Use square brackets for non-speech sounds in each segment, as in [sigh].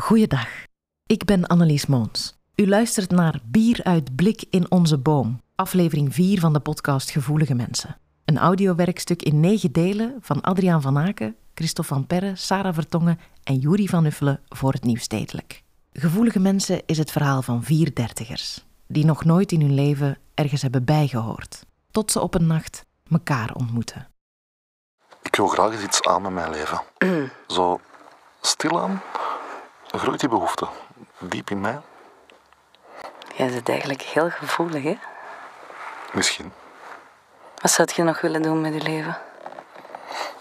Goeiedag, ik ben Annelies Moons. U luistert naar Bier uit Blik in onze boom, aflevering 4 van de podcast Gevoelige Mensen. Een audiowerkstuk in negen delen van Adriaan van Aken, Christophe van Perre, Sarah Vertongen en Juri van Uffelen voor het Nieuw Stedelijk. Gevoelige Mensen is het verhaal van vier dertigers, die nog nooit in hun leven ergens hebben bijgehoord, tot ze op een nacht elkaar ontmoeten. Ik wil graag eens iets aan met mijn leven. [clears throat] Zo stilaan groeit die behoefte. Diep in mij. Jij bent eigenlijk heel gevoelig, hè? Misschien. Wat zou je nog willen doen met je leven?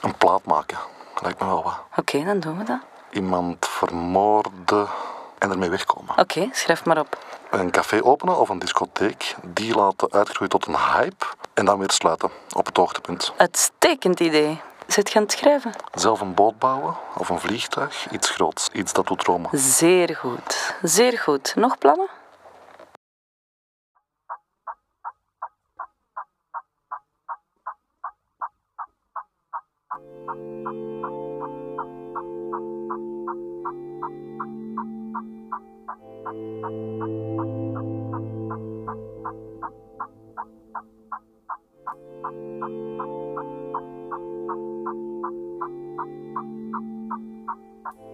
Een plaat maken. Lijkt me wel wat. Oké, dan doen we dat. Iemand vermoorden en ermee wegkomen. Oké, schrijf maar op. Een café openen of een discotheek. Die laten uitgroeien tot een hype. En dan weer sluiten. Op het hoogtepunt. Uitstekend idee. Zit je aan het schrijven? Zelf een boot bouwen of een vliegtuig. Iets groots. Iets dat doet dromen. Zeer goed. Zeer goed. Nog plannen?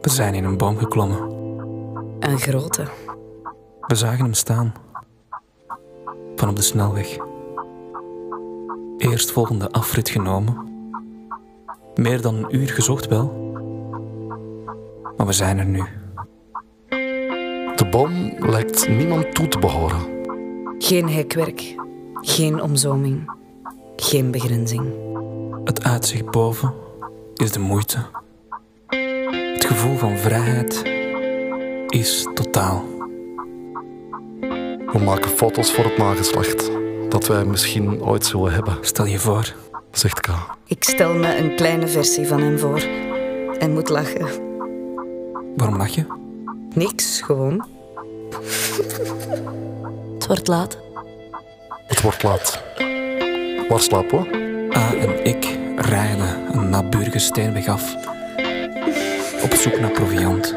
We zijn in een boom geklommen. Een grote. We zagen hem staan. Van op de snelweg. Eerstvolgende afrit genomen. Meer dan een uur gezocht wel. Maar we zijn er nu. De boom lijkt niemand toe te behoren. Geen hekwerk. Geen omzoming. Geen begrenzing. Het uitzicht boven is de moeite. Het gevoel van vrijheid is totaal. We maken foto's voor het nageslacht. Dat wij misschien ooit zullen hebben, Stel je voor, zegt K. Ik stel me een kleine versie van hem voor. En moet lachen. waarom lach je? Niks, gewoon. Het wordt laat. Het wordt laat. Waar slapen we? A en ik rijden een naburige steenweg af. Op zoek naar proviand.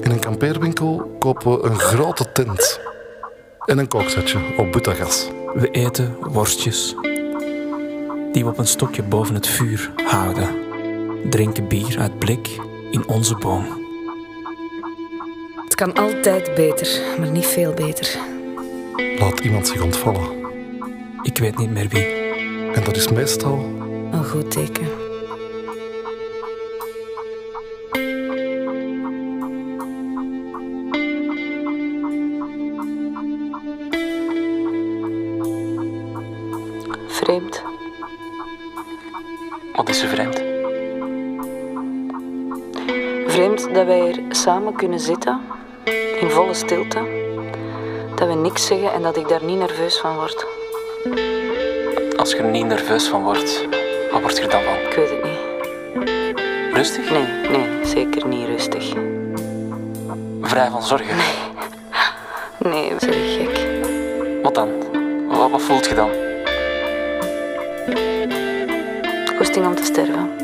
In een kampeerwinkel kopen we een grote tent. En een kooksetje op butagas. We eten worstjes die we op een stokje boven het vuur houden. Drinken bier uit blik in onze boom. Het kan altijd beter, maar niet veel beter. Laat iemand zich ontvallen. Ik weet niet meer wie. En dat is meestal Een goed teken. Vreemd dat wij hier samen kunnen zitten, in volle stilte. Dat we niks zeggen en dat ik daar niet nerveus van word. Als je er niet nerveus van wordt, wat word je er dan van? Ik weet het niet. Rustig? Nee, nee, zeker niet rustig. Vrij van zorgen? Nee, [laughs] zeg gek. Wat dan? Wat, wat voelt je dan? Goesting om te sterven.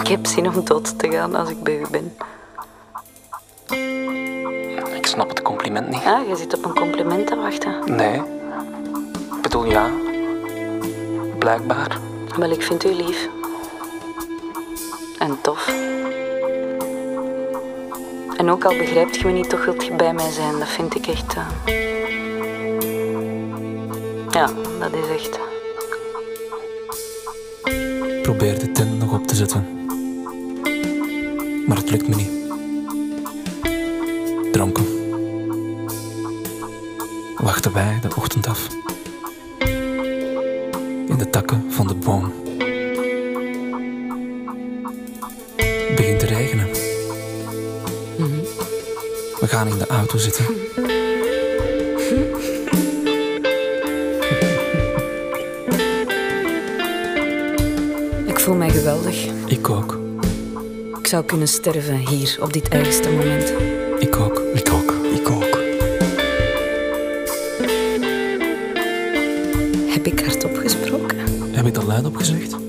Ik heb zin om dood te gaan als ik bij u ben. Ik snap het compliment niet. Ah, je zit op een compliment te wachten. Nee. Ik bedoel, ja. Blijkbaar. Wel, ik vind u lief. En tof. En ook al begrijpt je me niet, toch wilt je bij mij zijn. Dat vind ik echt... eh, Ja, dat is echt... Probeer de tent nog op te zetten. Maar het lukt me niet. Dronken. Wachten wij de ochtend af. In de takken van de boom. Het begint te regenen. We gaan in de auto zitten. Ik voel mij geweldig. Ik ook. Ik zou kunnen sterven hier, op dit ergste moment. Ik ook. Ik ook. Ik ook. Heb ik hardop gesproken? Heb ik dat luidop gezegd?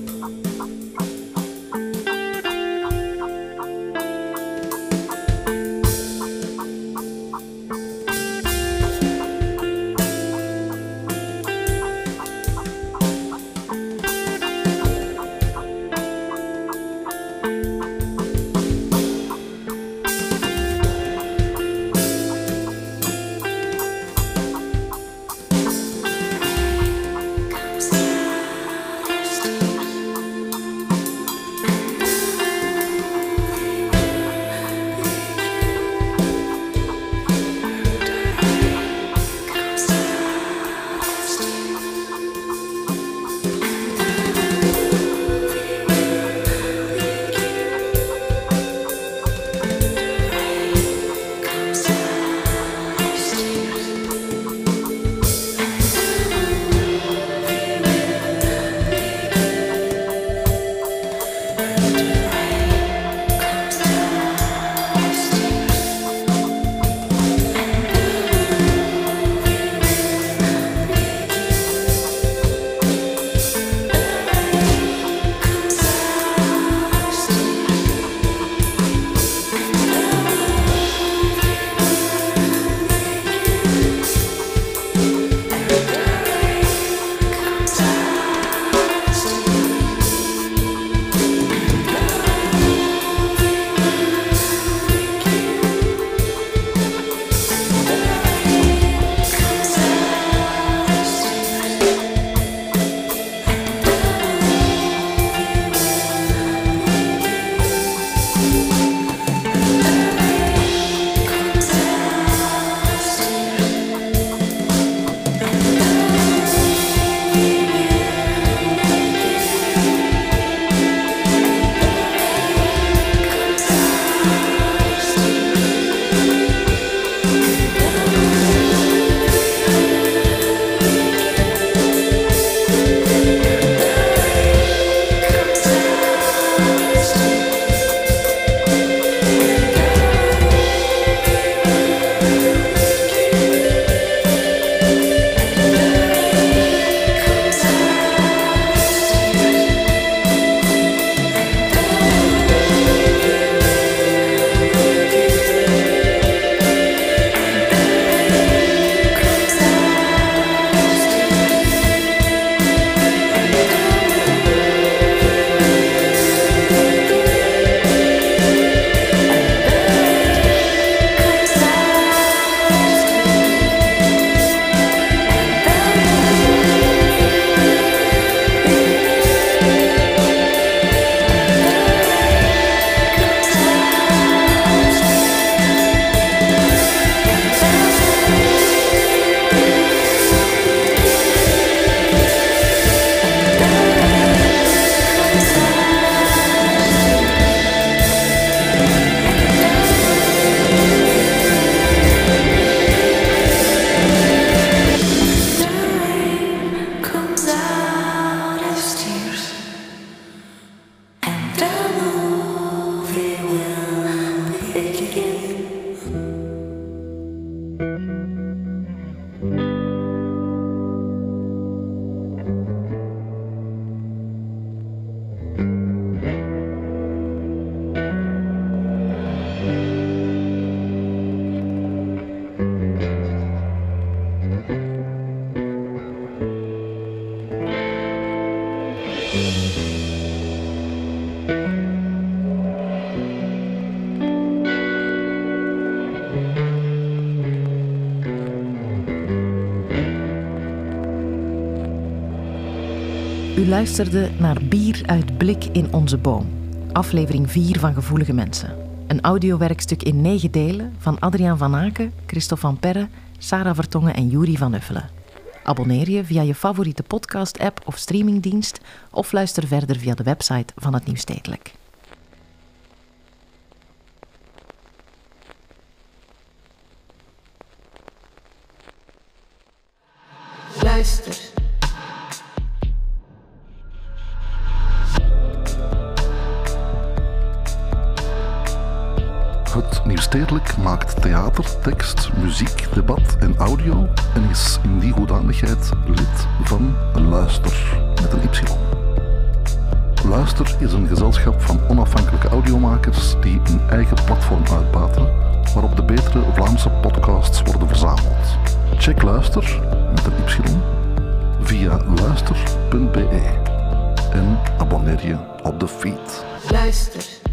U luisterde naar Bier uit Blik in onze boom, aflevering 4 van Gevoelige Mensen. Een audiowerkstuk in negen delen van Adriaan van Aken, Christophe van Perre, Sarah Vertongen en Juri van Uffelen. Abonneer je via je favoriete podcast-app of streamingdienst of luister verder via de website van het Nieuwstedelijk. Het Nieuwstedelijk maakt theater, tekst, muziek, debat en audio en is in die hoedanigheid lid van Luister met een Y. Luister is een gezelschap van onafhankelijke audiomakers die een eigen platform uitbaten waarop de betere Vlaamse podcasts worden verzameld. Check Luister met een Y via luister.be en abonneer je op de feed. Luister.